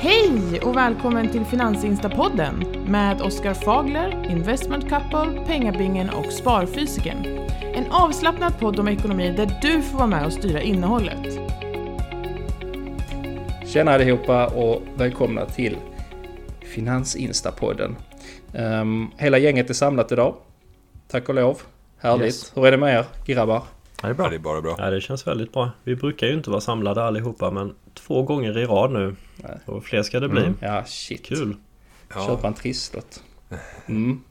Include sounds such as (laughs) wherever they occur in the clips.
Hej och välkommen till Finansinstapodden med Oskar Fagler, Investment Couple, Pengabingen och Sparfysiken. En avslappnad podd om ekonomi där du får vara med och styra innehållet. Tjena allihopa och välkomna till Finansinstapodden. Um, hela gänget är samlat idag. Tack och lov. Härligt. Yes. Hur är det med er grabbar? Ja, det är bra. Ja, det är bara bra. Ja, det känns väldigt bra. Vi brukar ju inte vara samlade allihopa men två gånger i rad nu. Nej. Och fler ska det bli. Mm. Ja, shit. Kul. Ja. Köpa en trisslott. Mm.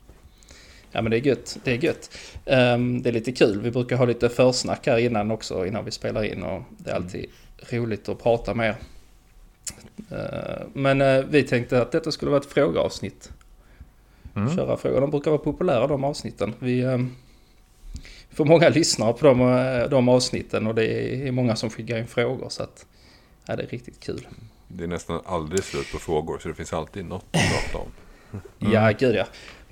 Ja men det är gött. Det är gött. Um, det är lite kul. Vi brukar ha lite försnack här innan också innan vi spelar in och det är alltid mm. roligt att prata med er. Uh, men uh, vi tänkte att detta skulle vara ett frågeavsnitt. Mm. Köra frågor. De brukar vara populära de avsnitten. Vi um, får många (laughs) lyssnare på de, uh, de avsnitten och det är många som skickar in frågor så att ja, det är riktigt kul. Det är nästan aldrig slut på frågor så det finns alltid något att prata om. Mm. Ja, gud ja.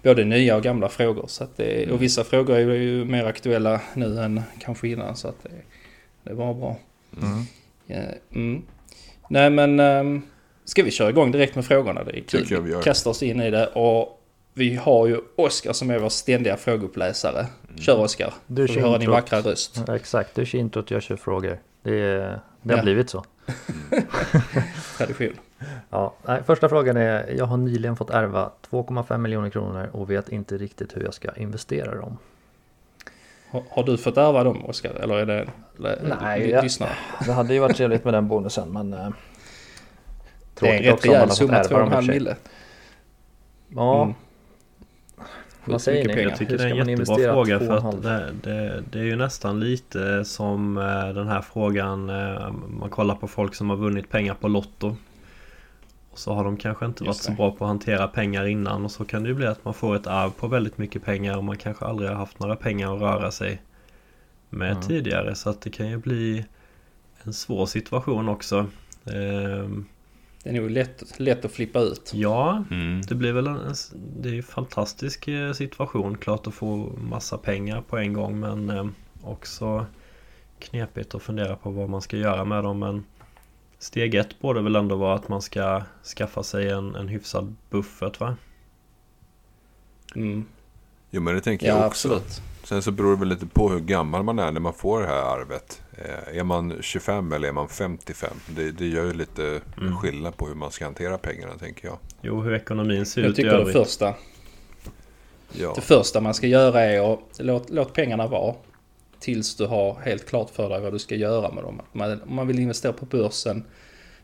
Både nya och gamla frågor. Så att det, och vissa frågor är ju mer aktuella nu än kanske innan. Så att det, det var bra. Mm. Ja, mm. Nej men um, ska vi köra igång direkt med frågorna? Det är kul. Vi kastar oss in i det. Och vi har ju Oskar som är vår ständiga frågeuppläsare. Mm. Kör Oskar. Du får höra din vackra röst. Ja, exakt, du kör introt, jag kör frågor. Det, det har ja. blivit så. (laughs) Tradition. Ja, nej, första frågan är, jag har nyligen fått ärva 2,5 miljoner kronor och vet inte riktigt hur jag ska investera dem. Har, har du fått ärva dem Oskar? Eller är det Nej, jag, det hade ju varit trevligt med den bonusen men äh, Det är en rätt rejäl summa, 2,5 mille. Ja. Mm. Vad säger ni? Jag tycker det är en jättebra fråga för att det, det, det, är ju nästan lite som eh, den här frågan eh, Man kollar på folk som har vunnit pengar på Lotto och så har de kanske inte varit så bra på att hantera pengar innan och så kan det ju bli att man får ett arv på väldigt mycket pengar och man kanske aldrig har haft några pengar att röra sig med mm. tidigare så att det kan ju bli en svår situation också. Ehm, det är nog lätt, lätt att flippa ut. Ja, mm. det blir väl en, det är en fantastisk eh, situation. Klart att få massa pengar på en gång men eh, också knepigt att fundera på vad man ska göra med dem. Men steg ett borde väl ändå vara att man ska skaffa sig en, en hyfsad buffert va? Mm. Jo men det tänker ja, jag också. Absolut. Sen så beror det väl lite på hur gammal man är när man får det här arvet. Eh, är man 25 eller är man 55? Det, det gör ju lite mm. skillnad på hur man ska hantera pengarna tänker jag. Jo, hur ekonomin ser jag ut Jag tycker det första. Ja. Det första man ska göra är att låt, låt pengarna vara. Tills du har helt klart för dig vad du ska göra med dem. Om man vill investera på börsen,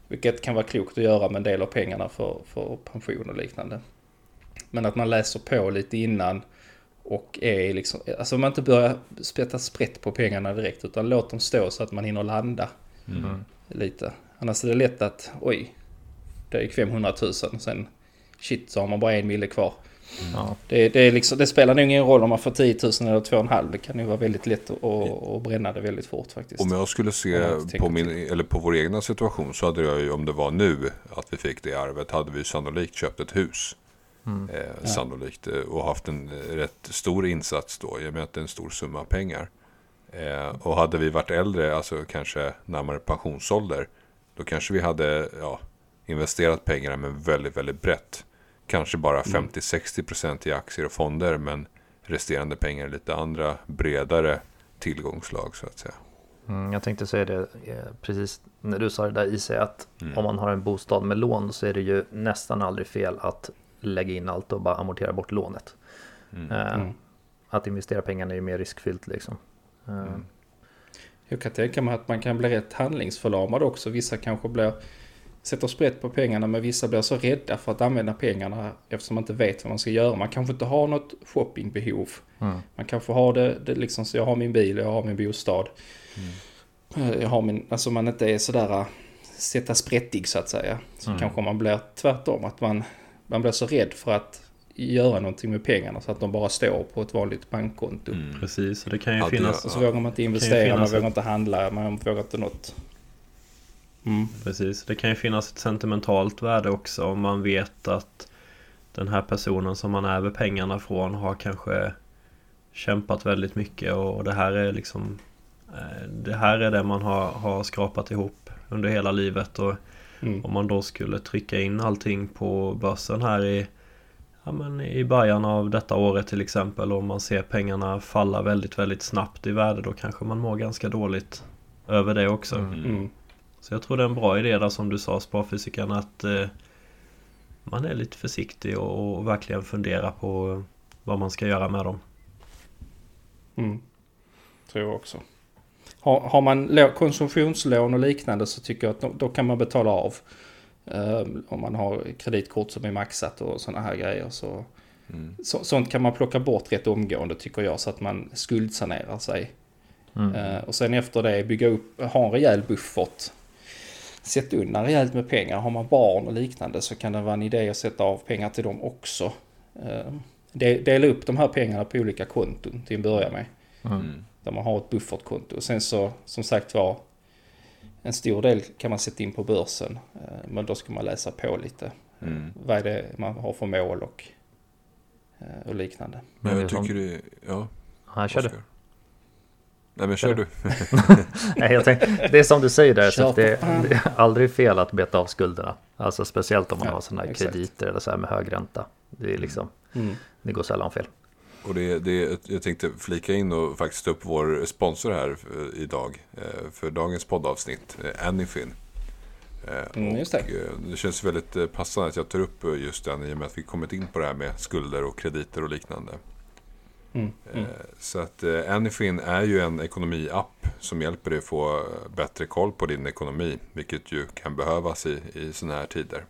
vilket kan vara klokt att göra med en del av pengarna för, för pension och liknande. Men att man läser på lite innan och är liksom, alltså man inte börjar spetta sprätt på pengarna direkt utan låt dem stå så att man hinner landa mm. lite. Annars är det lätt att, oj, det gick 500 000 sen shit så har man bara en mille kvar. Mm. Det, det, är liksom, det spelar nog ingen roll om man får 10 000 eller 2,5. Det kan ju vara väldigt lätt att, att bränna det väldigt fort faktiskt. Om jag skulle se på, min, eller på vår egna situation så hade jag ju om det var nu att vi fick det arvet hade vi sannolikt köpt ett hus. Mm. Eh, ja. Sannolikt. Eh, och haft en eh, rätt stor insats då. I och med att det är en stor summa pengar. Eh, och hade vi varit äldre, alltså kanske närmare pensionsålder. Då kanske vi hade ja, investerat pengarna men väldigt, väldigt brett. Kanske bara 50-60% mm. i aktier och fonder. Men resterande pengar i lite andra bredare tillgångslag så att säga. Mm, jag tänkte säga det precis när du sa det där i sig att mm. om man har en bostad med lån så är det ju nästan aldrig fel att lägga in allt och bara amortera bort lånet. Mm. Uh, mm. Att investera pengarna är ju mer riskfyllt liksom. Uh. Mm. Jag kan tänka mig att man kan bli rätt handlingsförlamad också. Vissa kanske blir, sätter sprätt på pengarna men vissa blir så rädda för att använda pengarna eftersom man inte vet vad man ska göra. Man kanske inte har något shoppingbehov. Mm. Man kanske har det, det liksom så jag har min bil, jag har min bostad. Mm. Jag har min, alltså man inte är sådär sätta sprättig så att säga. Så mm. kanske man blir tvärtom, att man man blir så rädd för att göra någonting med pengarna så att de bara står på ett vanligt bankkonto. Mm. Precis, det kan ju Alltid, finnas... Och så vågar man inte investera, man vågar inte handla, man vågar inte något. Mm. Precis, det kan ju finnas ett sentimentalt värde också om man vet att den här personen som man ärver pengarna från har kanske kämpat väldigt mycket och det här är liksom eh, Det här är det man har, har skrapat ihop under hela livet och Mm. Om man då skulle trycka in allting på börsen här i ja, men i början av detta året till exempel och man ser pengarna falla väldigt väldigt snabbt i värde då kanske man mår ganska dåligt över det också. Mm. mm. Så jag tror det är en bra idé där som du sa sparfysikern att eh, man är lite försiktig och, och, verkligen funderar på vad man ska göra med dem. Mm. Tror jag också. Har, har man konsumtionslån och liknande så tycker jag att då, då kan man betala av. Um, om man har kreditkort som är maxat och sådana här grejer. Så, mm. så, sånt kan man plocka bort rätt omgående tycker jag så att man skuldsanerar sig. Mm. Uh, och sen efter det bygga upp, ha en rejäl buffert. Sätta undan rejält med pengar. Har man barn och liknande så kan det vara en idé att sätta av pengar till dem också. Uh, dela upp de här pengarna på olika konton till att börja med. Mm. Där man har ett buffertkonto. Och sen så som sagt var en stor del kan man sätta in på börsen. Eh, men då ska man läsa på lite. Mm. Vad är det man har för mål och, eh, och liknande. Men jag tycker det, ja. Ja, kör du. Nej men kör du. (laughs) Nej, jag tänkte, det är som du säger där, så det, det, är aldrig fel att beta av skulderna. Alltså speciellt om man ja, har sådana här krediter eller så här med hög ränta. Det, är liksom, mm. det går sällan fel. Och det, det, jag tänkte flika in och faktiskt upp vår sponsor här eh, idag. Eh, för dagens poddavsnitt, eh, Anyfin. Mm, just det. det känns väldigt passande att jag tar upp just den i och med att vi kommit in på det här med skulder och krediter och liknande. Mm, mm. Så att Anyfin är ju en ekonomiapp som hjälper dig få bättre koll på din ekonomi. Vilket ju kan behövas i, i sådana här tider.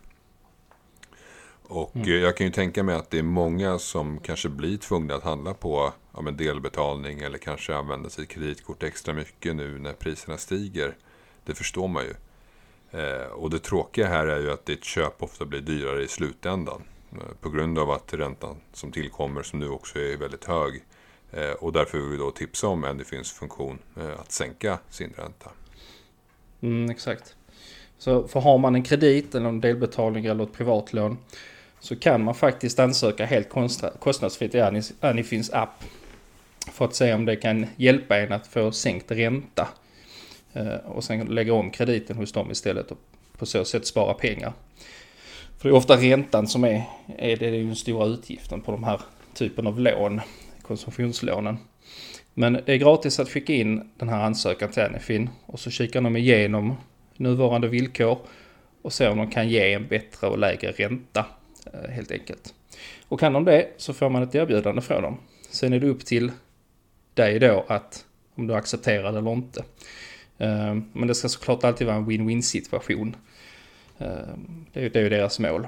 Och mm. jag kan ju tänka mig att det är många som kanske blir tvungna att handla på ja, delbetalning eller kanske använda sitt kreditkort extra mycket nu när priserna stiger. Det förstår man ju. Eh, och det tråkiga här är ju att ditt köp ofta blir dyrare i slutändan. Eh, på grund av att räntan som tillkommer, som nu också är väldigt hög. Eh, och därför vill vi då tipsa om Anyfins funktion eh, att sänka sin ränta. Mm, exakt. Så för har man en kredit eller en delbetalning eller ett privatlån så kan man faktiskt ansöka helt kostnadsfritt i Anifins app. För att se om det kan hjälpa en att få sänkt ränta. Eh, och sen lägga om krediten hos dem istället och på så sätt spara pengar. För det är ofta räntan som är, är det den stora utgiften på de här typen av lån, konsumtionslånen. Men det är gratis att skicka in den här ansökan till Anifin och så kikar de igenom nuvarande villkor och ser om de kan ge en bättre och lägre ränta Eh, helt enkelt. Och kan de det så får man ett erbjudande från dem. Sen är det upp till dig då att om du accepterar det eller inte. Eh, men det ska såklart alltid vara en win-win situation. Eh, det är ju deras mål.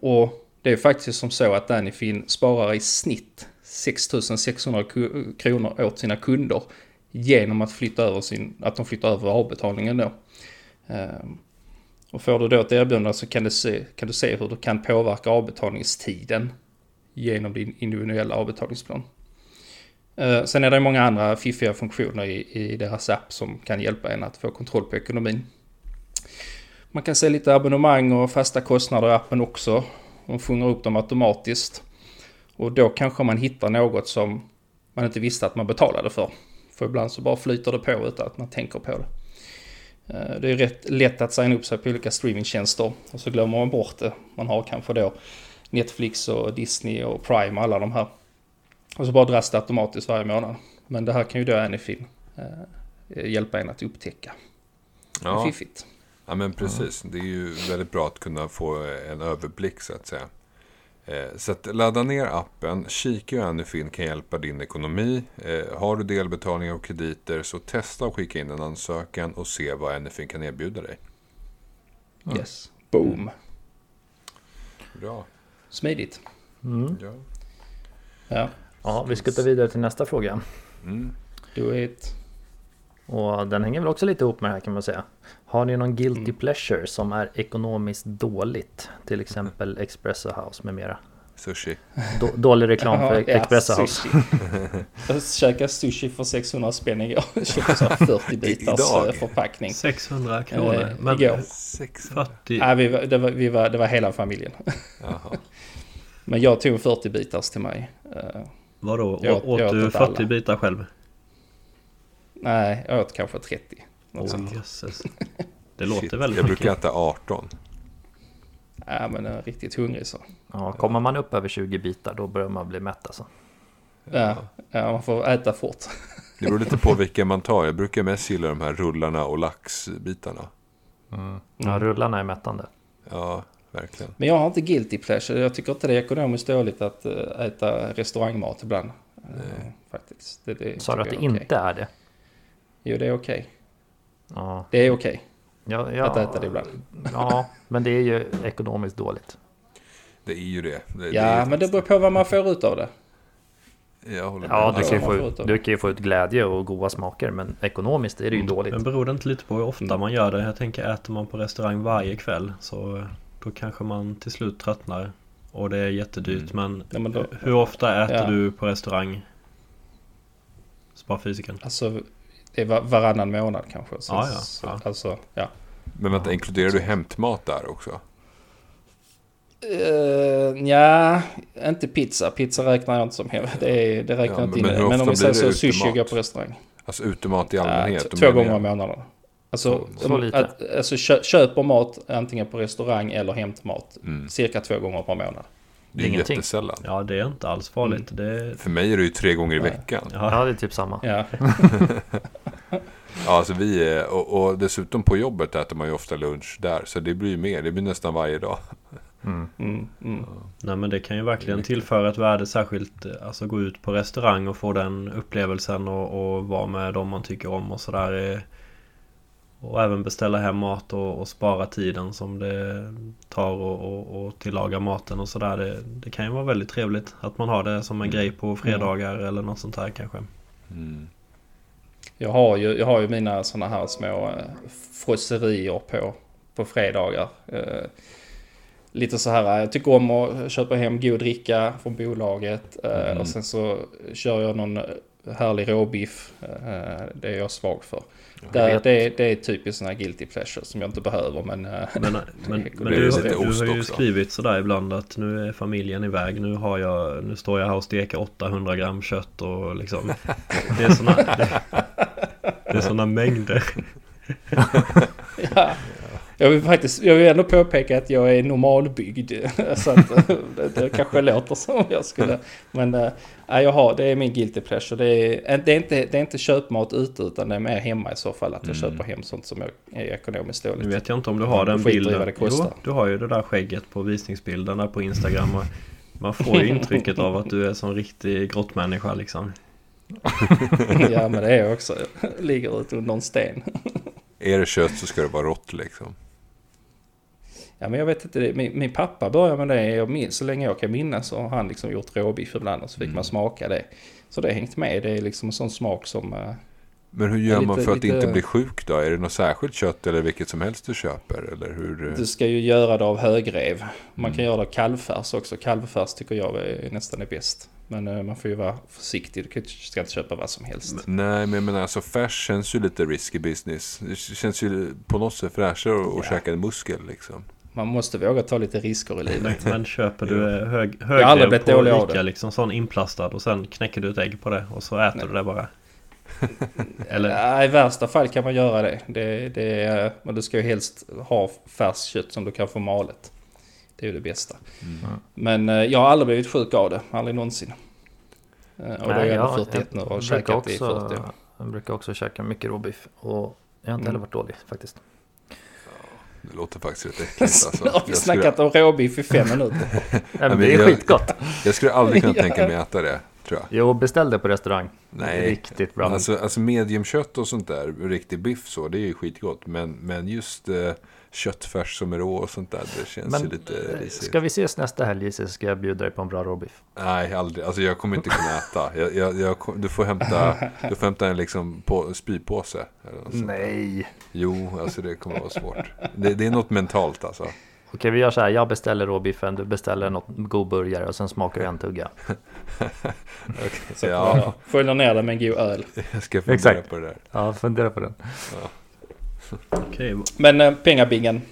Och det är faktiskt som så att Danifin sparar i snitt 6600 kronor åt sina kunder genom att, flytta över sin, att de flyttar över avbetalningen då. Och får du då ett erbjudande så kan du se, kan du se hur du kan påverka avbetalningstiden genom din individuella avbetalningsplan. Eh, sen är det många andra fiffiga funktioner i, i deras app som kan hjälpa en att få kontroll på ekonomin. Man kan se lite abonnemang och fasta kostnader i appen också. De fångar upp dem automatiskt. Och då kanske man hittar något som man inte visste att man betalade för. För ibland så bara flyter det på utan att man tänker på det. Eh, det är rätt lätt att signa upp sig på olika streamingtjänster och så glömmer man bort det. Man har kanske då Netflix och Disney och Prime och alla de här. Och så bara dras det automatiskt varje månad. Men det här kan ju då Anyfin eh, hjälpa en att upptäcka. Ja. Fiffigt. Ja men precis. Det är ju väldigt bra att kunna få en överblick så att säga. Eh, så att ladda ner appen, kika hur Anyfin kan hjälpa din ekonomi. Eh, har du delbetalningar och krediter så testa att skicka in en ansökan och se vad Anyfin kan erbjuda dig. Yes, boom. Bra. Smidigt. Mm. Ja. ja. Ja, vi ska ta vidare till nästa fråga. Mm. Do it. Och den hänger väl också lite ihop med det här kan man säga. Har ni någon guilty mm. pleasure som är ekonomiskt dåligt? Till exempel (laughs) Espresso House med mera. Sushi. Då, dålig reklam för ja, Espresso House. (laughs) Jag käkade sushi för 600 spänn igår. Köpte så 40 bitars Idag. förpackning. 600 kronor? Eh, men igår. 640? Nej, vi, det, var, vi var, det var hela familjen. Men jag tog 40 bitars till mig. Eh, Vadå? Jag, åt jag du 40 alla. bitar själv? Nej, jag åt kanske 30. Något oh, (laughs) Det låter Shit, väldigt jag mycket. Jag brukar äta 18. Ja men är riktigt hungrig så. Ja, kommer man upp över 20 bitar då börjar man bli mätt alltså. Ja, ja man får äta fort. Det beror lite på (laughs) vilka man tar. Jag brukar mest gilla de här rullarna och laxbitarna. Mm. Ja, rullarna är mättande. Ja, verkligen. Men jag har inte guilty pleasure. Jag tycker inte det är ekonomiskt dåligt att eh, äta restaurangmat ibland. Nej. Faktiskt. Det, det Sa du att det okay. inte är det? Jo, det är okej. Okay. Ja. Det är okej. Okay. Ja, ja, att äta det ibland. Ja, men det är ju ekonomiskt dåligt. Det är ju det. det ja, det men det beror på vad man får ut av det. Jag håller ja, du kan, få ut, du kan ju få ut glädje och goda smaker, men ekonomiskt är det ju mm. dåligt. Men beror det inte lite på hur ofta mm. man gör det? Jag tänker, äter man på restaurang varje kväll så då kanske man till slut tröttnar. Och det är jättedyrt, mm. men, ja, men då, hur ofta äter ja. du på restaurang? Sparfysiken? Alltså, det är varannan månad kanske. Så, ja, ja. Så, alltså, ja. Men vänta, inkluderar du hämtmat där också? Uh, ja, inte pizza. Pizza räknar jag inte som hem. Det, det räknar ja, inte in. Men, men om vi säger så, sushi går på restaurang. Alltså utemat i allmänhet? Ja, två gånger i månaden. Alltså, så, så lite. Att, alltså kö, köper mat antingen på restaurang eller hämtmat. Mm. Cirka två gånger per månad. Det är Ingenting. jättesällan. Ja, det är inte alls farligt. Mm. Det... För mig är det ju tre gånger i veckan. Ja, det är typ samma. Ja. (laughs) ja, alltså vi är, och, och, dessutom på jobbet äter man ju ofta lunch där. Så det blir ju mer, det blir nästan varje dag. Mm. Mm, mm. Nej men det kan ju verkligen tillföra ett värde särskilt Alltså gå ut på restaurang och få den upplevelsen och, och vara med dem man tycker om och sådär Och även beställa hem mat och, och, spara tiden som det tar och, och, och tillaga maten och sådär det, det, kan ju vara väldigt trevligt att man har det som en mm. grej på fredagar mm. eller något sånt här kanske mm. Jag har ju, jag har ju mina sådana här små eh, frosserier på, på fredagar. Eh, lite så här, jag tycker om att köpa hem god dricka från bolaget. Eh, mm. Och sen så kör jag någon härlig råbiff. Det är jag svag för. Det, det, det är typiskt sådana här guilty pleasure som jag inte behöver men... Men, men, (laughs) men du, du, har ju skrivit sådär ibland att nu är familjen iväg. Nu, har jag, nu står jag här och steker 800 gram kött och liksom... Det är sådana, det, (laughs) det är sådana mängder. ja. Jag vill faktiskt, jag vill ändå påpeka att jag är normalbyggd. (laughs) Så att det, det kanske låter som jag skulle. Men äh, jag har, det är min guilty pleasure. Det är, det är, inte, det är inte köpmat ute utan det är mer hemma i så fall. Att jag mm. köper hem sånt som är ekonomiskt dåligt. Nu vet jag inte om du har den bilden. Jo, du har ju det där skägget på visningsbilderna på Instagram. Och man får ju intrycket av att du är som riktig grottmänniska liksom. (laughs) ja men det är jag också. Ligger ute under en sten. Är det kött så ska det vara rått liksom. Ja men jag vet inte, min, min pappa började med det, jag minns, så länge jag kan minnas så har han liksom gjort råbiff ibland och så fick mm. man smaka det. Så det har hängt med, det är liksom en sån smak som... Uh, men hur gör man för att lite... inte bli sjuk då? Är det något särskilt kött eller vilket som helst du köper? Eller hur? Du ska ju göra det av högrev. Man mm. kan göra det av kalvfärs också. Kalvfärs tycker jag är nästan är bäst. Men uh, man får ju vara försiktig. Du ska inte köpa vad som helst. Men, nej, men jag menar alltså färs känns ju lite risky business. Det känns ju på något sätt fräschare att ja. käka en muskel liksom. Man måste våga ta lite risker i livet. Men köper du (laughs) hög, högrev på Ica, liksom sån inplastad och sen knäcker du ett ägg på det och så äter Nej. du det bara? (laughs) Eller? Ja, I värsta fall kan man göra det. det, det men du ska ju helst ha färskt kött som du kan få malet. Det är ju det bästa. Mm. Men eh, jag har aldrig blivit sjuk av det, aldrig någonsin. Eh, och Nej, då är jag 41 nu och har käkat också, i 40 år. Jag brukar också käka mycket råbiff och jag har inte mm. heller varit dålig faktiskt. Det låter faktiskt rätt äckligt (laughs) alltså. Har vi snackat skulle... om råbiff i fem minuter. (laughs) ja, men det är jag, skitgott. Jag skulle aldrig kunna (laughs) tänka mig att äta det. Tror jag. Jo, beställ det på restaurang. Nej. Riktigt bra. Alltså, alltså mediumkött och sånt där, riktig biff så, det är ju skitgott. Men, men just eh, köttfärs som är rå och sånt där, det känns men, ju lite eh, risigt. Ska vi ses nästa helg så ska jag bjuda dig på en bra råbiff. Nej, aldrig. Alltså jag kommer inte kunna äta. Jag, jag, jag, du, får hämta, du får hämta en liksom på, spypåse. Nej. Jo, alltså det kommer vara svårt. Det, det är något mentalt alltså. Okej, vi gör så här. Jag beställer råbiffen, du beställer något god burgare och sen smakar du en tugga. (laughs) okay, så ja. Följer ner det med en god öl. Jag ska fundera Exakt. på det där. Ja, fundera på den. Ja. Okay. Men äh, pengabingen.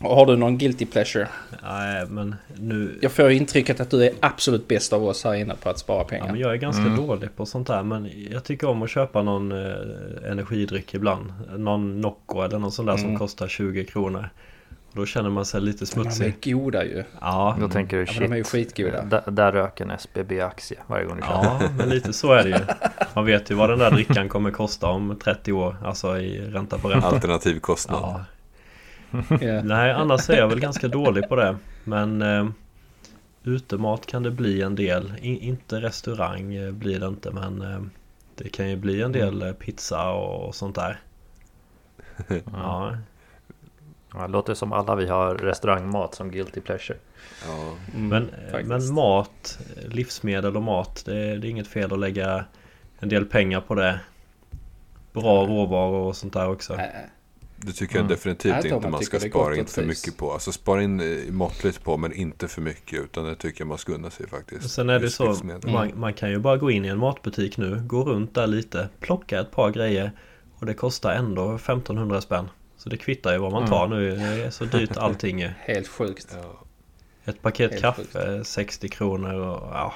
Har du någon guilty pleasure? Nej, men nu... Jag får intrycket att du är absolut bäst av oss här inne på att spara pengar. Ja, men jag är ganska mm. dålig på sånt här. Men jag tycker om att köpa någon eh, energidryck ibland. Någon Nocco eller någon sån där mm. som kostar 20 kronor. Då känner man sig lite smutsig. De är goda ju. Ja. Då tänker du ja, de är ju skitgoda. Där, där rök en SBB-aktie varje gång du köper. Ja, men lite så är det ju. Man vet ju vad den där drickan kommer kosta om 30 år. Alltså i ränta på ränta. Alternativ kostnad. Ja. (laughs) yeah. Nej, annars är jag väl ganska dålig på det. Men eh, utemat kan det bli en del. I, inte restaurang eh, blir det inte, men eh, det kan ju bli en del eh, pizza och, och sånt där. (laughs) ja. Ja, det låter som alla vi har restaurangmat som guilty pleasure. Ja, mm, men, men mat, livsmedel och mat, det är, det är inget fel att lägga en del pengar på det. Bra råvaror och sånt där också. Det tycker jag mm. definitivt inte man, ska spara in för mycket på. Alltså spara in eh, måttligt på men inte för mycket. Utan det tycker jag man ska unna sig faktiskt. Och sen är det så, man, man, kan ju bara gå in i en matbutik nu, gå runt där lite, plocka ett par grejer. Och det kostar ändå 1500 spänn. Så det kvittar ju vad man tar mm. nu. Det är så dyrt allting. (laughs) Helt sjukt. Ett paket Helt kaffe, sjukt. 60 kronor och ja.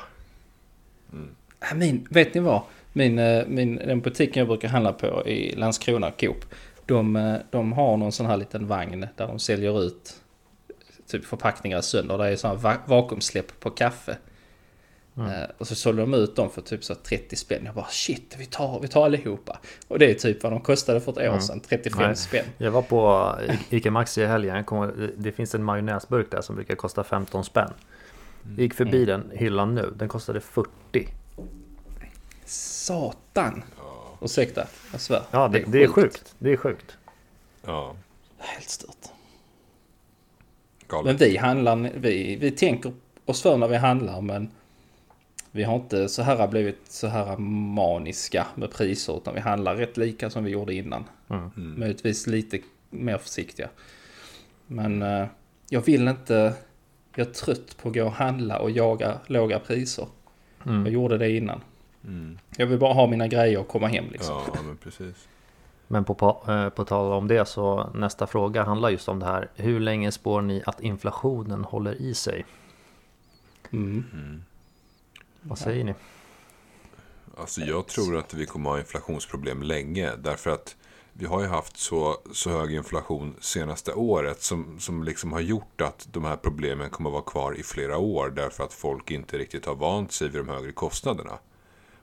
Mm. Äh, min, vet ni vad? Min, eh, min, den butiken jag brukar handla på i Landskrona, Coop. De, eh, de har någon sån här liten vagn där de säljer ut typ förpackningar sönder. Det är sådana vakuumsläpp på kaffe. Mm. Och så sålde de ut dem för typ så 30 spänn. Jag bara shit, vi tar, vi tar allihopa. Och det är typ vad de kostade för ett år mm. sedan, 35 Nej. spänn. Jag var på Ica Maxi i helgen. Kom, det finns en majonnäsburk där som brukar kosta 15 spänn. Jag gick förbi mm. den hyllan nu, den kostade 40. Satan! Ursäkta, jag svär. Ja, det, det, är, det är sjukt. Det är sjukt. Ja. Helt stört. Men vi handlar, vi, vi tänker oss för när vi handlar men vi har inte så här blivit så här maniska med priser utan vi handlar rätt lika som vi gjorde innan. Mm. mm. Möjligtvis lite mer försiktiga. Men uh, jag vill inte, jag är trött på att gå och handla och jaga låga priser. Mm. Jag gjorde det innan. Mm. Jag vill bara ha mina grejer och komma hem liksom. Ja, men precis. Men på, på, eh, på tal om det så nästa fråga handlar just om det här. Hur länge spår ni att inflationen håller i sig? Mm. Mm. Vad säger ni? Alltså jag tror att vi kommer ha inflationsproblem länge. Därför att vi har ju haft så, så hög inflation senaste året som, som liksom har gjort att de här problemen kommer att vara kvar i flera år. Därför att folk inte riktigt har vant sig vid de högre kostnaderna.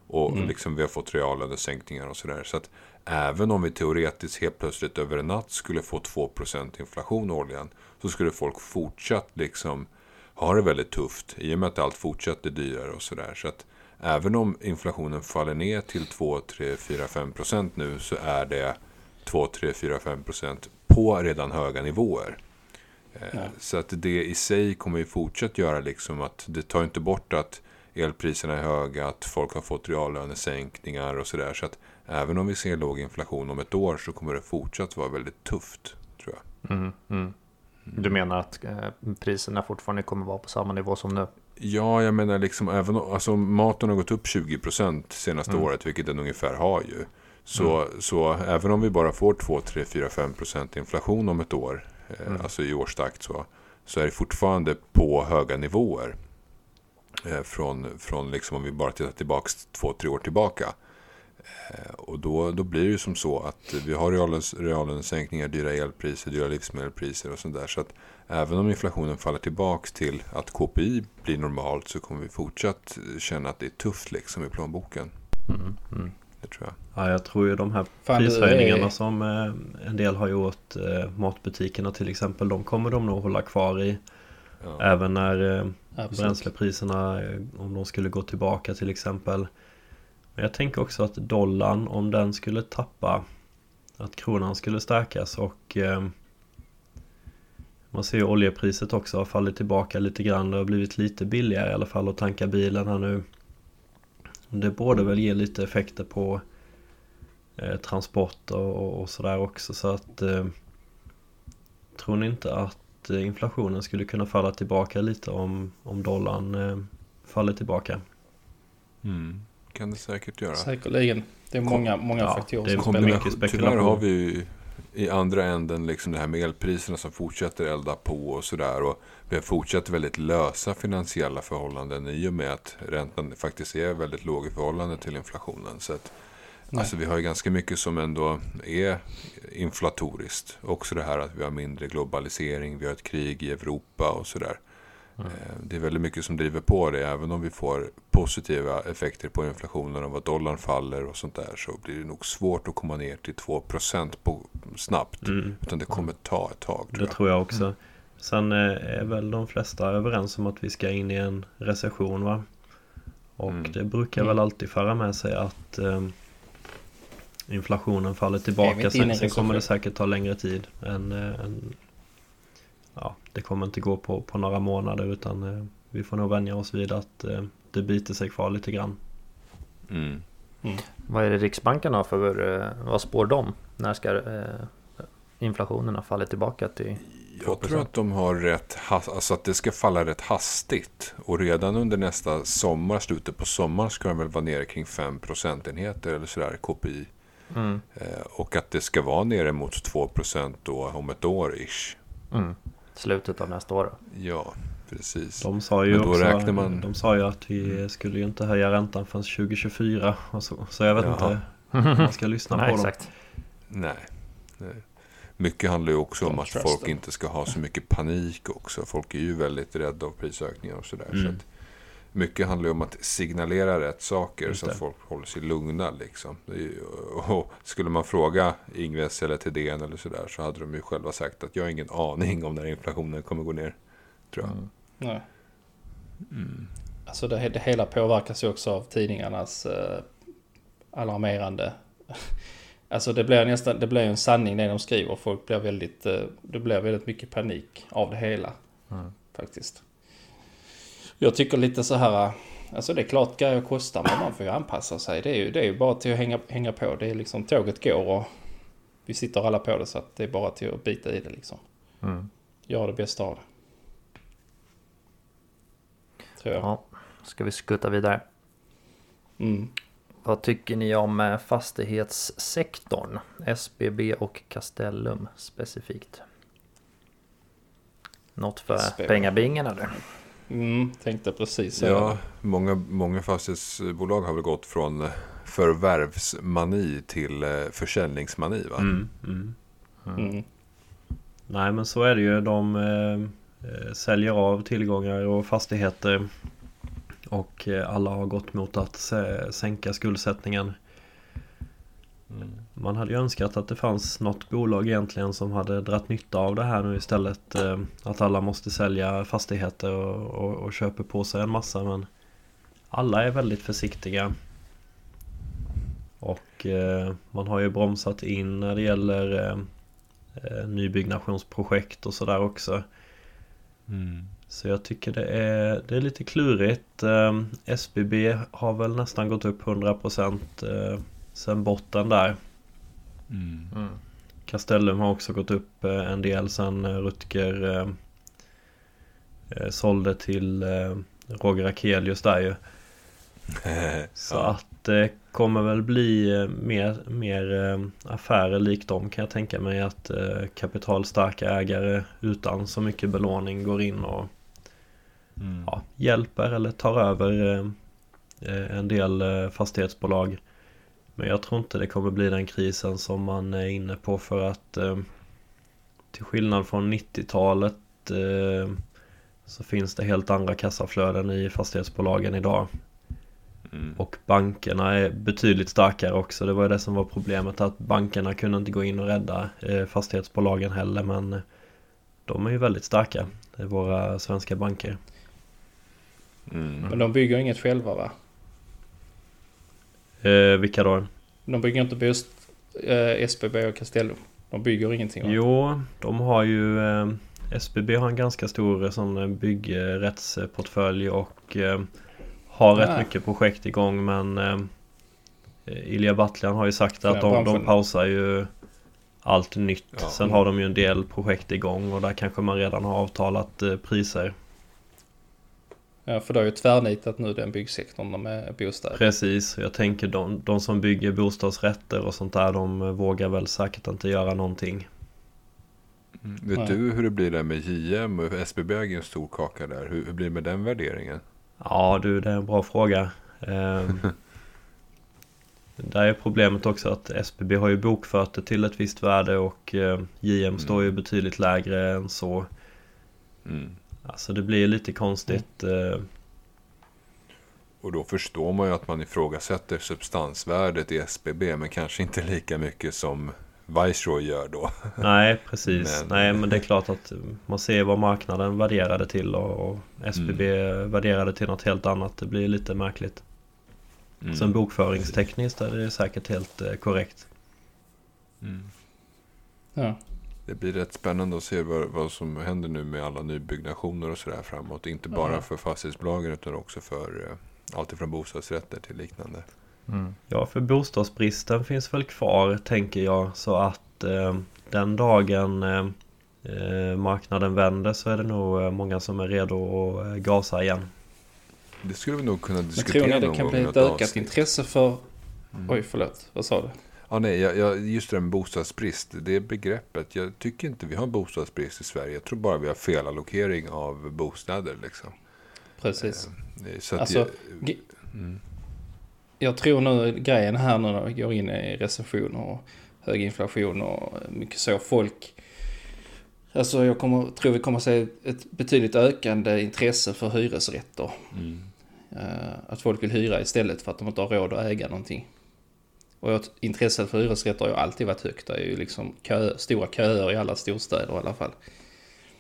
Och mm. liksom vi har fått reallönesänkningar och sådär. Så att även om vi teoretiskt helt plötsligt över en natt skulle få 2% inflation årligen. Så skulle folk fortsatt liksom ha det väldigt tufft. I och med att allt fortsätter dyrare och sådär. Så att även om inflationen faller ner till 2, 3, 4, 5% nu. Så är det 2, 3, 4, 5% på redan höga nivåer. Eh, ja. Så att det i sig kommer ju fortsatt göra liksom att det tar inte bort att elpriserna är höga, att folk har fått reallönesänkningar och sådär. Så att även om vi ser låg inflation om ett år så kommer det fortsatt vara väldigt tufft, tror jag. Mm, mm. Du menar att eh, priserna fortfarande kommer vara på samma nivå som nu? Ja, jag menar liksom även alltså maten har gått upp 20% senaste mm. året, vilket den ungefär har ju. Så, mm. så även om vi bara får 2, 3, 4, 5% inflation om ett år, eh, mm. alltså i årstakt så, så är det fortfarande på höga nivåer. Eh, från, från liksom om vi bara tittar tillbaka två, tre år tillbaka. Eh, och då, då blir det ju som så att vi har reallönesänkningar, dyra elpriser, dyra livsmedelspriser och sånt där. Så att även om inflationen faller tillbaka till att KPI blir normalt så kommer vi fortsatt känna att det är tufft liksom i plånboken. Mm, mm. Det tror jag. Ja, jag tror ju de här Fan, prishöjningarna är... som eh, en del har gjort, matbutikerna till exempel, de kommer de nog hålla kvar i. Ja. Även när Absolut. bränslepriserna, om de skulle gå tillbaka till exempel. Men jag tänker också att dollarn, om den skulle tappa, att kronan skulle stärkas och eh, man ser ju oljepriset också har fallit tillbaka lite grann. Det har blivit lite billigare i alla fall att tanka bilen här nu. Det borde väl ge lite effekter på eh, transporter och, och sådär också så att eh, Tror ni inte att eh, inflationen skulle kunna falla tillbaka lite om, om dollarn eh, faller tillbaka. Mm. Kan det säkert göra. Säkerligen. Det är många, många ja, faktorer som spelar mycket spekulation. Tyvärr har vi i andra änden liksom det här med elpriserna som fortsätter elda på och sådär. Och vi har fortsatt väldigt lösa finansiella förhållanden i och med att räntan faktiskt är väldigt låg i förhållande till inflationen. Så att, alltså vi har ju ganska mycket som ändå är inflatoriskt. Också det här att vi har mindre globalisering, vi har ett krig i Europa och sådär. Mm. Det är väldigt mycket som driver på det. Även om vi får positiva effekter på inflationen och vad dollarn faller och sånt där. Så blir det nog svårt att komma ner till 2% på, snabbt. Mm. Utan det kommer ta ett tag. Tror det jag. tror jag också. Mm. Sen eh, är väl de flesta överens om att vi ska in i en recession va? Och mm. det brukar väl alltid föra med sig att um, inflationen faller tillbaka. Sen, sen kommer det säkert ta längre tid än, än ja, det kommer inte gå på, på några månader utan eh, vi får nog vänja oss vid att eh, det biter sig kvar lite grann. Mm. Mm. Vad är det Riksbanken har för, eh, vad spår de? När ska eh, inflationen ha fallit tillbaka till 2%? Jag tror att de har rätt, alltså att det ska falla rätt hastigt. Och redan under nästa sommar, slutet på sommaren, ska de väl vara nere kring 5 procentenheter eller sådär, KPI. Mm. Och att det ska vara nere mot 2 procent då om ett år ish. Mm slutet av nästa år. Ja, precis. De sa ju, också, man... de sa ju att vi skulle ju inte höja räntan förrän 2024. Och så, så jag vet Jaha. inte om man ska (laughs) lyssna Nej, på exakt. dem. Nej. Nej. Mycket handlar ju också om att folk them. inte ska ha så mycket panik också. Folk är ju väldigt rädda av prisökningar och sådär. Mm. Så att mycket handlar ju om att signalera rätt saker så att folk håller sig lugna. Liksom. Och skulle man fråga Ingves eller Thedéen eller sådär så hade de ju själva sagt att jag har ingen aning om när inflationen kommer gå ner. Tror jag. Mm. Nej. Mm. Alltså det, det hela påverkas ju också av tidningarnas eh, alarmerande (laughs) Alltså det blir nästan, det blir en sanning det de skriver. Folk blir väldigt, eh, det blir väldigt mycket panik av det hela. Mm. Faktiskt. Jag tycker lite så här, alltså det är klart grejer kostar men man får ju anpassa sig. Det är ju, det är ju bara till att hänga, hänga på. Det är liksom tåget går och vi sitter alla på det så att det är bara till att bita i det liksom. Mm. Göra det bästa av det. Tror jag. Ja, ska vi skutta vidare? Mm. Vad tycker ni om eh, fastighetssektorn? SBB och Castellum specifikt? Något för SBB. pengabingen eller? Mm, tänkte precis Ja, många, många fastighetsbolag har väl gått från eh, förvärvsmani till eh, försäljningsmani va? Mm, mm, mm. mm. Nej men så är det ju. De eh, säljer av tillgångar och fastigheter. Och eh, alla har gått mot att sänka skuldsättningen. Mm. Man hade ju önskat att det fanns något bolag egentligen som hade dratt nytta av det här nu istället. Eh, att alla måste sälja fastigheter och, och, och köper på sig en massa men alla är väldigt försiktiga. Och eh, man har ju bromsat in när det gäller eh, eh nybyggnationsprojekt och sådär också. Mm. Så jag tycker det är, det är lite klurigt. Eh, SBB har väl nästan gått upp 100% eh, sen botten där. Mm. Mm. Castellum har också gått upp eh, en del sen eh, Rutger eh, eh, sålde till eh, Roger Akelius där ju. (laughs) Så ja. att det kommer väl bli mer, mer affärer likt dem kan jag tänka mig att kapitalstarka ägare utan så mycket belåning går in och mm. ja, hjälper eller tar över en del fastighetsbolag. Men jag tror inte det kommer bli den krisen som man är inne på för att eh, till skillnad från 90-talet eh, så finns det helt andra kassaflöden i fastighetsbolagen idag. Mm. Och bankerna är betydligt starkare också. Det var ju det som var problemet att bankerna kunde inte gå in och rädda eh, fastighetsbolagen heller men de är ju väldigt starka. Det är våra svenska banker. Mm. Men de bygger inget själva va? Eh, vilka då? De bygger inte just eh, SBB och Castellum. De bygger ingenting va? Jo, de har ju eh, SBB har en ganska stor eh, sån eh, byggrättsportfölj och eh, har rätt ah. mycket projekt igång men eh, Ilja Battlian har ju sagt att de, de pausar ju allt nytt. Ja. Sen har de ju en del projekt igång och där kanske man redan har avtalat eh, priser. Ja, för det har ju tvärnitat nu den byggsektorn med bostäder. Precis, jag tänker de, de som bygger bostadsrätter och sånt där, de vågar väl säkert inte göra någonting. Mm. Vet Nej. du hur det blir där med JM och SBB äger en stor kaka där. Hur, hur blir det med den värderingen? Ja du, det är en bra fråga. Um, (laughs) där är problemet också att SBB har ju bokfört det till ett visst värde och uh, JM mm. står ju betydligt lägre än så. Mm. Alltså det blir lite konstigt. Uh, och då förstår man ju att man ifrågasätter substansvärdet i SBB men kanske inte lika mycket som Viceroy gör då. (laughs) Nej, precis. Men... Nej, men det är klart att man ser vad marknaden värderade till och, och SBB mm. värderade till något helt annat. Det blir lite märkligt. Mm. Sen bokföringstekniskt är det säkert helt eh, korrekt. Mm. Ja. Det blir rätt spännande att se vad, vad som händer nu med alla nybyggnationer och sådär framåt. Inte bara ja. för fastighetsbolagen utan också för eh, allt ifrån bostadsrätter till liknande. Mm. Ja, för bostadsbristen finns väl kvar tänker jag. Så att eh, den dagen eh, eh marknaden vänder så är det nog eh, många som är redo att gasa igen. Det skulle vi nog kunna diskutera Men tror ni det kan bli ett ökat avsnitt. intresse för... Mm. Oj, förlåt. Vad sa du? Ja, nej, jag, jag, just det med bostadsbrist. Det begreppet. Jag tycker inte vi har bostadsbrist i Sverige. Jag tror bara vi har felallokering av bostäder. Liksom. Precis. Eh, så alltså, jag, mm jag tror nu grejen här nu när vi går in i recession och hög inflation och mycket så folk. Alltså jag kommer, tror vi kommer se ett betydligt ökande intresse för hyresrätter. Mm. Uh, att folk vill hyra istället för att de inte har råd att äga någonting. Och intresset för hyresrätter har ju alltid varit högt. Det är ju liksom kö, stora köer i alla storstäder i alla fall.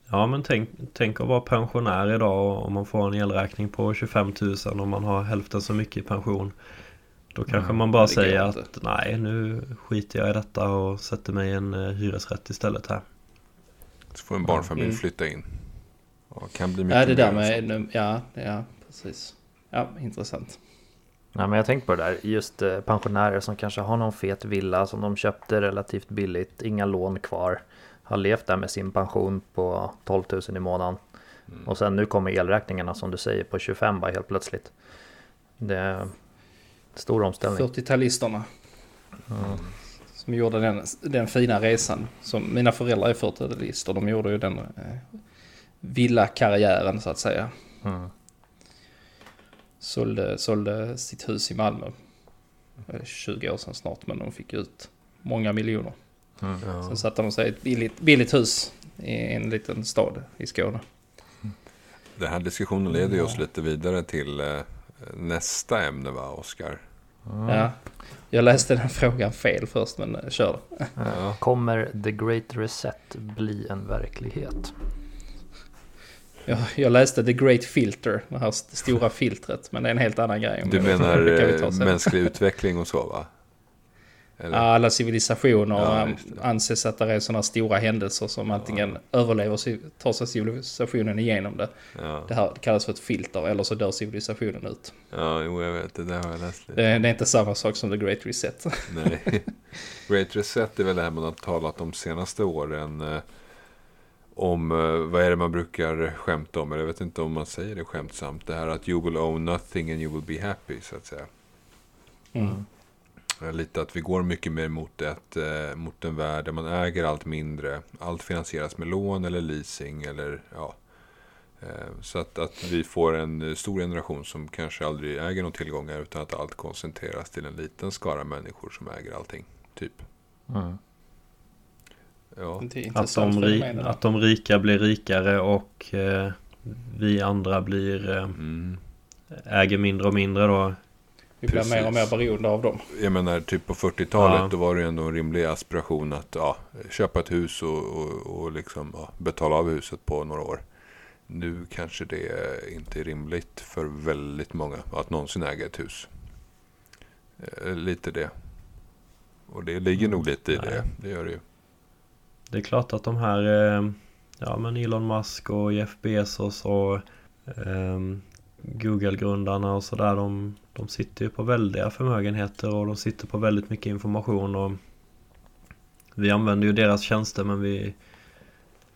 Ja men tänk, tänk att vara pensionär idag och man får en elräkning på 25 000 och man har hälften så mycket i pension. Då kanske mm, man bara säger att nej nu skiter jag i detta och sätter mig i en uh, hyresrätt istället här. Så får en barnfamilj mm. flytta in. Och kan bli mycket ja, det där med, ja, ja, precis. Ja, intressant. Ja, men jag tänkte på det där, just eh, pensionärer som kanske har någon fet villa som de köpte relativt billigt, inga lån kvar, har levt där med sin pension på 12 000 i månaden. Mm. Och sen nu kommer elräkningarna som du säger på 25 bara helt plötsligt. Det, Stor omställning. 40-talisterna. Mm. Som gjorde den, den fina resan. Som mina föräldrar är 40-talister. De gjorde ju den eh, villakarriären så att säga. Mm. Sålde, sålde sitt hus i Malmö. 20 år sedan snart men de fick ut många miljoner. Mm. Sen satte de sig i ett billigt, billigt hus i en liten stad i Skåne. Den här diskussionen leder ju oss lite vidare till eh, nästa ämne va, Oskar? Mm. Ja. Jag läste den frågan fel först, men kör. Ja. Kommer The Great Reset bli en verklighet? Jag, jag läste The Great Filter, det här stora filtret, men det är en helt annan grej. Du menar eh, mänsklig utveckling och så va? Eller? Alla civilisationer ja, anses att det är sådana stora händelser som antingen ja. överlever, tar sig civilisationen igenom det. Ja. Det här kallas för ett filter, eller så dör civilisationen ut. Ja, jo, jag vet. Det där har jag läst lite. Det, det är inte samma sak som the Great Reset. Nej. (laughs) Great Reset är väl det här man har talat om senaste åren. Eh, om, eh, vad är det man brukar skämta om? Eller jag vet inte om man säger det skämtsamt. Det här att you will own nothing and you will be happy, så att säga. Mm. Lite att vi går mycket mer mot, ett, eh, mot en värld där man äger allt mindre. Allt finansieras med lån eller leasing. Eller, ja. Eh, så att, att vi får en stor generation som kanske aldrig äger några tillgångar utan att allt koncentreras till en liten skara människor som äger allting. Typ. Mm. Ja. Att, de att de rika blir rikare och eh, vi andra blir eh, mm. äger mindre och mindre då. Vi blir mer och mer beroende av dem. Jag menar, typ på 40-talet ja. då var det ändå en rimlig aspiration att ja, köpa ett hus och, och, och liksom, ja, betala av huset på några år. Nu kanske det inte är rimligt för väldigt många att någonsin äga ett hus. Eh, lite det. Och det ligger nog lite i Nej. det. Det gör det ju. Det är klart att de här eh, Ja men Elon Musk och Jeff Bezos och um, Google-grundarna och sådär de, de sitter ju på väldiga förmögenheter och de sitter på väldigt mycket information och Vi använder ju deras tjänster men vi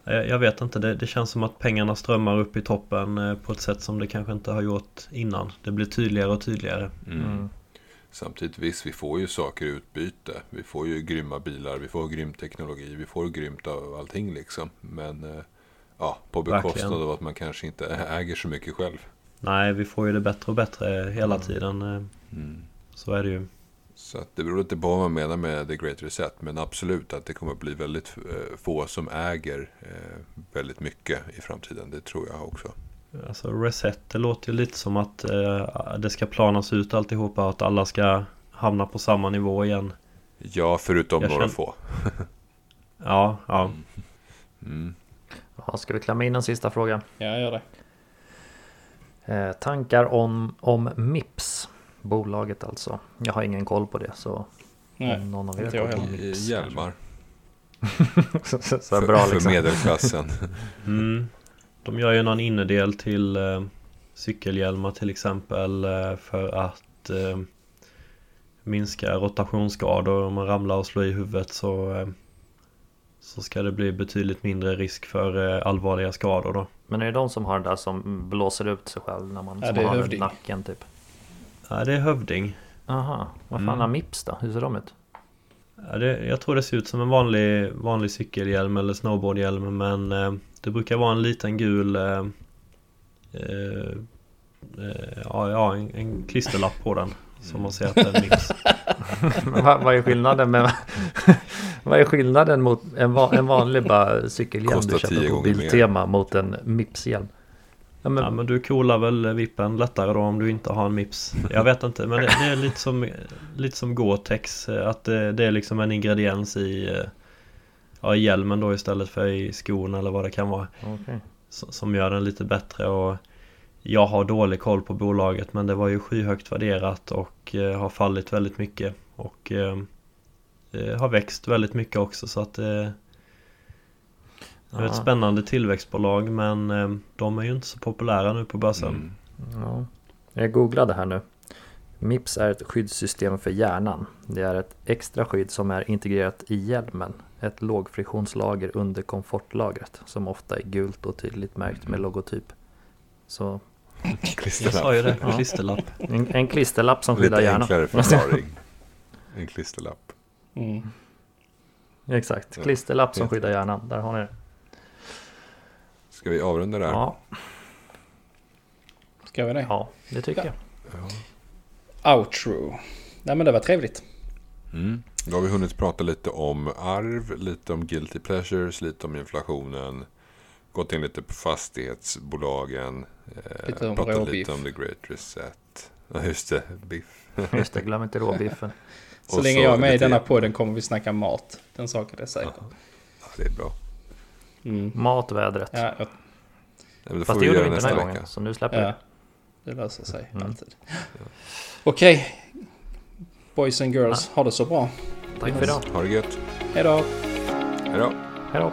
Jag vet inte, det, det, känns som att pengarna strömmar upp i toppen eh, på ett sätt som det kanske inte har gjort innan. Det blir tydligare och tydligare. Mm. Samtidigt visst, vi får ju saker i utbyte. Vi får ju grymma bilar, vi får grym teknologi, vi får grymt av allting liksom. Men eh, ja, på bekostnad Verkligen. av att man kanske inte äger så mycket själv. Nej, vi får ju det bättre och bättre hela mm. tiden. Eh, mm. Så är det ju. Så det beror lite på vad man menar med the great reset. Men absolut att det kommer att bli väldigt eh, få som äger väldigt mycket i framtiden. Det tror jag också. Alltså reset, det låter ju lite som att eh, det ska planas ut alltihopa. Att alla ska hamna på samma nivå igen. Ja, förutom jag några känner... få. (laughs) ja, ja. Mm. Mm. ja. Ska vi klämma in en sista fråga? Ja, gör det. Eh, tankar om, om Mips? Bolaget alltså. Jag har ingen koll på det så Nej, någon av er inte jag heller. Hjälmar. (laughs) så, så, så bra liksom. För medelklassen. (laughs) mm. De gör ju någon innedel till eh, cykelhjälmar till exempel eh, för att eh, minska rotationsskador. Om man ramlar och slår i huvudet så, eh, så ska det bli betydligt mindre risk för eh, allvarliga skador då. Men är det de som har det där som blåser ut sig själv när man, ja, som har nacken typ? Ja, det är Hövding. Aha, vad fan mm. har Mips då? Hur ser de ut? Ja, det, jag tror det ser ut som en vanlig, vanlig cykelhjälm eller snowboardhjälm men eh, det brukar vara en liten gul eh, eh, eh ja, ja, en, en klisterlapp på den. Som man ser att det är Mips. (laughs) vad, vad är skillnaden med (laughs) Vad är skillnaden mot en, va, en vanlig bara cykelhjälm du köper på Biltema mot en Mips-hjälm? Ja men... ja men, du coolar väl vippen lättare då om du inte har en Mips Jag vet inte men det, det är lite som Lite som Gore-Tex Att det, det, är liksom en ingrediens i Ja i hjälmen då istället för i skon eller vad det kan vara okay. Som gör den lite bättre och Jag har dålig koll på bolaget men det var ju skyhögt värderat och eh, har fallit väldigt mycket och eh, eh Har växt väldigt mycket också så att eh, det är ett spännande tillväxtbolag men eh, de är ju inte så populära nu på börsen. Mm. Ja. Jag googlade här nu. Mips är ett skyddssystem för hjärnan. Det är ett extra skydd som är integrerat i hjälmen. Ett lågfriktionslager under komfortlagret som ofta är gult och tydligt märkt med logotyp. Så... Jag sa ju det, ja. klisterlapp. En, en klisterlapp som skyddar hjärnan. Lite enklare förklaring. En klisterlapp. Mm. Exakt, klisterlapp som skyddar hjärnan. Där har ni det. Ska vi avrunda där? Ja. Ska vi det? Ja, det tycker ja. jag. Ja. Outro. Nej men det var trevligt. Mm. Då har vi hunnit prata lite om arv, lite om guilty pleasures, lite om inflationen. Gått in lite på fastighetsbolagen. Eh, lite om pratat råbiff. lite om the great reset. Ja just det, biff. (laughs) just det, glöm inte råbiffen. (laughs) så länge jag är med i denna podden kommer vi snacka mat. Den saken är säker. Ja, det är bra. Mm. Matvädret. Ja, jag... ja, Fast det gjorde vi inte den här gången, så nu släpper ja. vi. Det löser sig mm. alltid. Okej. Boys and girls, ha det så bra. Tack för idag. Ha det gött. Hej då. Hej då. Hej då.